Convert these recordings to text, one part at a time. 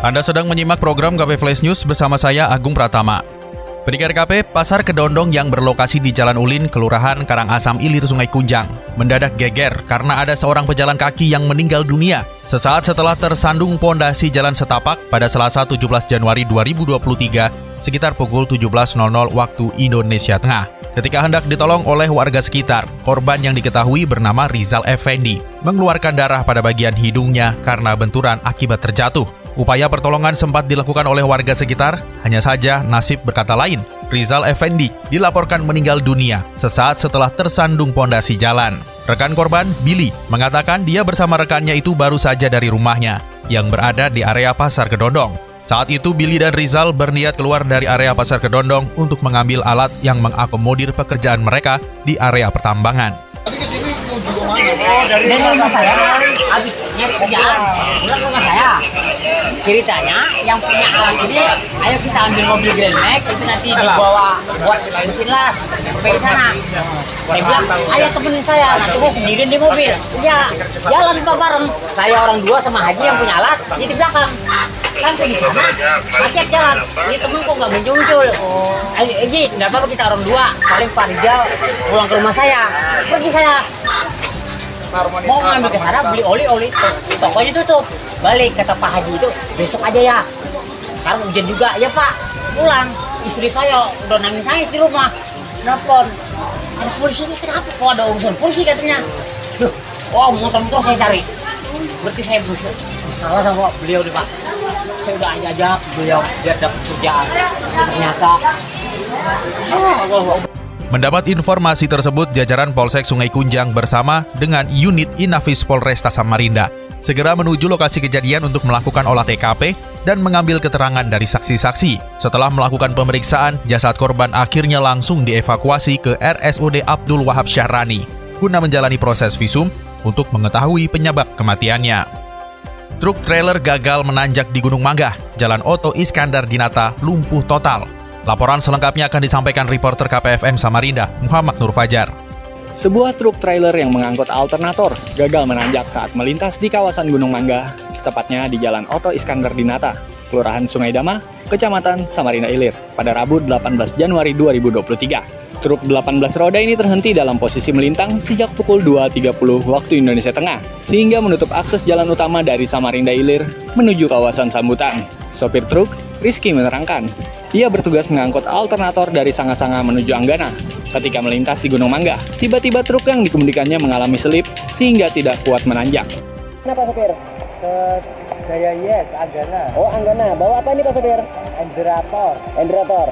Anda sedang menyimak program KP Flash News bersama saya Agung Pratama. Pendengar KP, pasar kedondong yang berlokasi di Jalan Ulin, Kelurahan Karangasam Ilir, Sungai Kunjang, mendadak geger karena ada seorang pejalan kaki yang meninggal dunia sesaat setelah tersandung pondasi jalan setapak pada Selasa 17 Januari 2023 sekitar pukul 17.00 waktu Indonesia Tengah. Ketika hendak ditolong oleh warga sekitar, korban yang diketahui bernama Rizal Effendi mengeluarkan darah pada bagian hidungnya karena benturan akibat terjatuh. Upaya pertolongan sempat dilakukan oleh warga sekitar, hanya saja nasib berkata lain. Rizal Effendi dilaporkan meninggal dunia sesaat setelah tersandung pondasi jalan. Rekan korban, Billy, mengatakan dia bersama rekannya itu baru saja dari rumahnya yang berada di area Pasar Kedondong. Saat itu Billy dan Rizal berniat keluar dari area Pasar Kedondong untuk mengambil alat yang mengakomodir pekerjaan mereka di area pertambangan. Dari rumah saya habisnya kerjaan pulang rumah saya. Ceritanya yang punya alat ini ayo kita ambil mobil Grand Max itu nanti dibawa buat mesin las sampai ke sana. Saya bilang ayo temenin saya nanti saya sendirian di mobil. Ya jalan pak bareng. Saya orang dua sama Haji yang punya alat dia di belakang. Sampai di sana macet jalan. Ini temen kok nggak muncul muncul Ayo, Haji nggak apa-apa kita orang dua. Paling Pak Rizal pulang ke rumah saya. Pergi saya mau ngambil ke sana beli oli oli. Tokonya tutup balik kata Pak Haji itu. Besok aja ya. Sekarang hujan juga. Ya Pak. Pulang. Istri saya udah nangis nangis di rumah. Nelfon ada polisi ini kenapa? Kok ada urusan polisi katanya? Duh, oh motor-motor saya cari. Berarti saya bers- bersalah sama beliau nih Pak. Saya udah ajak beliau biar dapat kerjaan. Ternyata oh, Allah, Allah. Mendapat informasi tersebut, jajaran Polsek Sungai Kunjang bersama dengan unit Inafis Polresta Samarinda segera menuju lokasi kejadian untuk melakukan olah TKP dan mengambil keterangan dari saksi-saksi. Setelah melakukan pemeriksaan, jasad korban akhirnya langsung dievakuasi ke RSUD Abdul Wahab Syahrani guna menjalani proses visum untuk mengetahui penyebab kematiannya. Truk trailer gagal menanjak di Gunung Manggah, Jalan Oto Iskandar Dinata lumpuh total. Laporan selengkapnya akan disampaikan reporter KPFM Samarinda, Muhammad Nur Fajar. Sebuah truk trailer yang mengangkut alternator gagal menanjak saat melintas di kawasan Gunung Mangga, tepatnya di Jalan Oto Iskandar Dinata, Kelurahan Sungai Dama, Kecamatan Samarinda Ilir, pada Rabu 18 Januari 2023. Truk 18 roda ini terhenti dalam posisi melintang sejak pukul 2.30 waktu Indonesia Tengah, sehingga menutup akses jalan utama dari Samarinda Ilir menuju kawasan Sambutan. Sopir truk, Rizky menerangkan, ia bertugas mengangkut alternator dari Sanga-Sanga menuju Anggana. Ketika melintas di Gunung Mangga, tiba-tiba truk yang dikemudikannya mengalami selip sehingga tidak kuat menanjak. Kenapa sopir? Ke Jaya Yes, Anggana. Oh Anggana, bawa apa ini Pak sopir? Enderator. Enderator.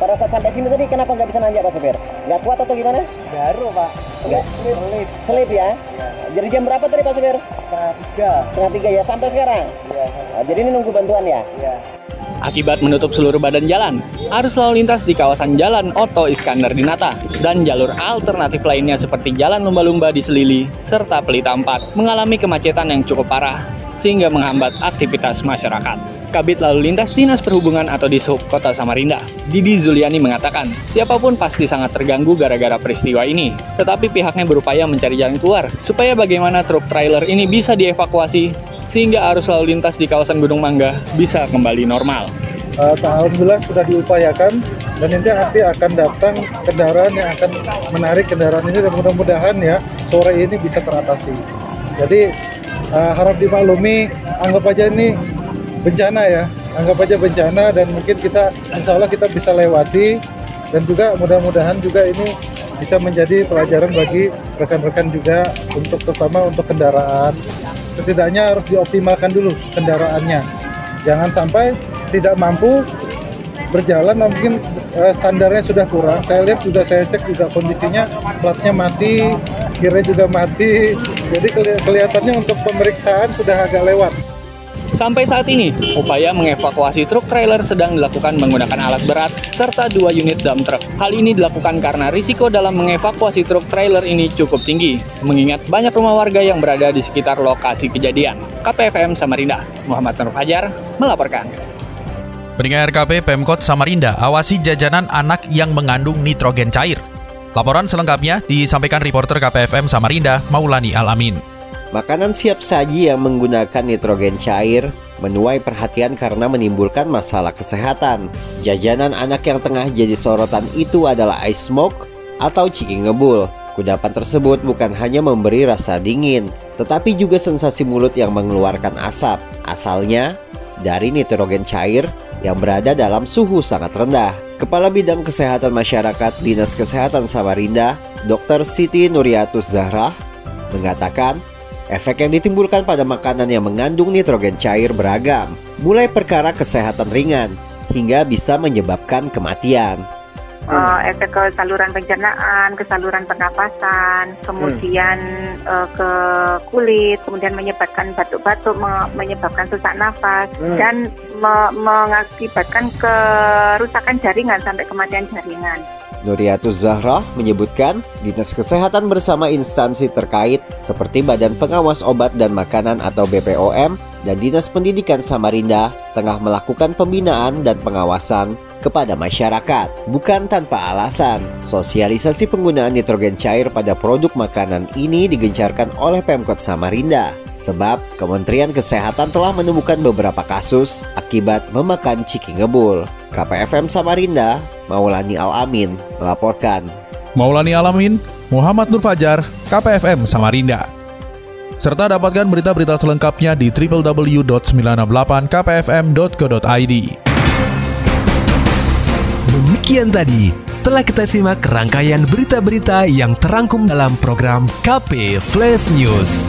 Pada saat sampai sini tadi kenapa nggak bisa nanjak Pak sopir? Nggak kuat atau gimana? Baru Pak. Nggak selip. Selip ya? Jadi jam berapa tadi Pak sopir? Setengah tiga. Setengah tiga ya sampai sekarang. Iya. jadi ini nunggu bantuan ya? Iya. Akibat menutup seluruh badan jalan, arus lalu lintas di kawasan Jalan Oto Iskandar Dinata dan jalur alternatif lainnya seperti Jalan Lumba-Lumba di Selili serta Pelita 4 mengalami kemacetan yang cukup parah sehingga menghambat aktivitas masyarakat. Kabit Lalu Lintas Dinas Perhubungan atau Dishub Kota Samarinda, Didi Zuliani mengatakan, siapa pun pasti sangat terganggu gara-gara peristiwa ini. Tetapi pihaknya berupaya mencari jalan keluar supaya bagaimana truk trailer ini bisa dievakuasi sehingga arus lalu lintas di kawasan Gunung Mangga bisa kembali normal. Uh, Alhamdulillah sudah diupayakan dan nanti nanti akan datang kendaraan yang akan menarik kendaraan ini dan mudah-mudahan ya sore ini bisa teratasi. Jadi uh, harap dimaklumi, anggap aja ini bencana ya, anggap aja bencana dan mungkin kita insya Allah kita bisa lewati. Dan juga mudah-mudahan juga ini bisa menjadi pelajaran bagi rekan-rekan juga untuk terutama untuk kendaraan. Setidaknya harus dioptimalkan dulu kendaraannya. Jangan sampai tidak mampu berjalan nah mungkin eh, standarnya sudah kurang. Saya lihat juga saya cek juga kondisinya platnya mati gearnya juga mati. Jadi keli- kelihatannya untuk pemeriksaan sudah agak lewat Sampai saat ini, upaya mengevakuasi truk trailer sedang dilakukan menggunakan alat berat serta dua unit dump truck. Hal ini dilakukan karena risiko dalam mengevakuasi truk trailer ini cukup tinggi, mengingat banyak rumah warga yang berada di sekitar lokasi kejadian. KPFM Samarinda, Muhammad Nur Fajar melaporkan. Pendengar RKP Pemkot Samarinda awasi jajanan anak yang mengandung nitrogen cair. Laporan selengkapnya disampaikan reporter KPFM Samarinda, Maulani Alamin. Makanan siap saji yang menggunakan nitrogen cair menuai perhatian karena menimbulkan masalah kesehatan. Jajanan anak yang tengah jadi sorotan itu adalah ice smoke atau ciki ngebul. Kudapan tersebut bukan hanya memberi rasa dingin, tetapi juga sensasi mulut yang mengeluarkan asap. Asalnya dari nitrogen cair yang berada dalam suhu sangat rendah. Kepala Bidang Kesehatan Masyarakat Dinas Kesehatan Samarinda, Dr. Siti Nuriatus Zahra, mengatakan Efek yang ditimbulkan pada makanan yang mengandung nitrogen cair beragam, mulai perkara kesehatan ringan hingga bisa menyebabkan kematian. Uh, efek ke saluran pencernaan, ke saluran pernapasan, kemudian hmm. uh, ke kulit, kemudian menyebabkan batuk-batuk, me menyebabkan sesak nafas, hmm. dan me mengakibatkan kerusakan jaringan sampai kematian jaringan. Nuriatus Zahra menyebutkan Dinas Kesehatan bersama instansi terkait seperti Badan Pengawas Obat dan Makanan atau BPOM dan Dinas Pendidikan Samarinda tengah melakukan pembinaan dan pengawasan kepada masyarakat. Bukan tanpa alasan, sosialisasi penggunaan nitrogen cair pada produk makanan ini digencarkan oleh Pemkot Samarinda. Sebab Kementerian Kesehatan telah menemukan beberapa kasus akibat memakan ciki ngebul. KPFM Samarinda, Maulani Alamin melaporkan. Maulani Alamin, Muhammad Nur Fajar, KPFM Samarinda. Serta dapatkan berita-berita selengkapnya di www.968kpfm.co.id. Demikian tadi telah kita simak rangkaian berita-berita yang terangkum dalam program KP Flash News.